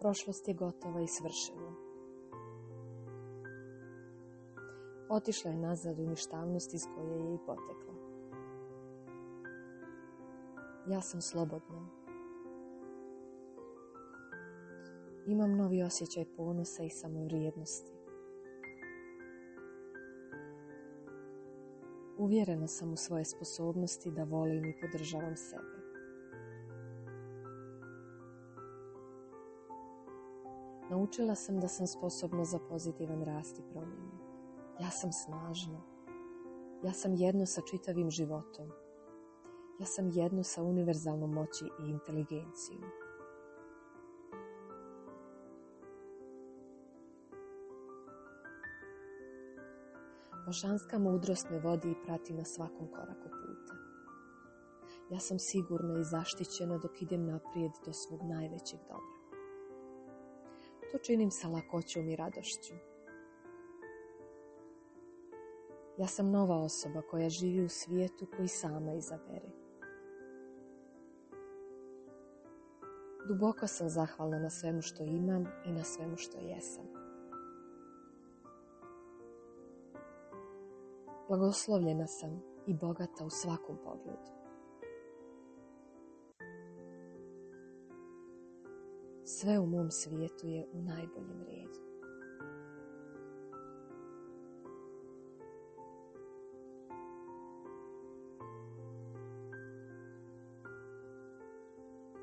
prošlost je gotova i svršena. Otišla je nazad u ništavnost iz koje je i potekla. Ja sam slobodna. Imam novi osjećaj ponosa i samovrijednosti. Uvjerena sam u svoje sposobnosti da volim i podržavam sebe. Naučila sam da sam sposobna za pozitivan rast i promjenu. Ja sam snažna. Ja sam jedno sa čitavim životom. Ja sam jedno sa univerzalnom moći i inteligencijom. Božanska mudrost me vodi i prati na svakom koraku puta. Ja sam sigurna i zaštićena dok idem naprijed do svog najvećeg dobra. To činim sa lakoćom i radošću. Ja sam nova osoba koja živi u svijetu koji sama izabere. Duboko sam zahvalna na svemu što imam i na svemu što jesam. Blagoslovljena sam i bogata u svakom pogledu. Sve u mom svijetu je u najboljem redu.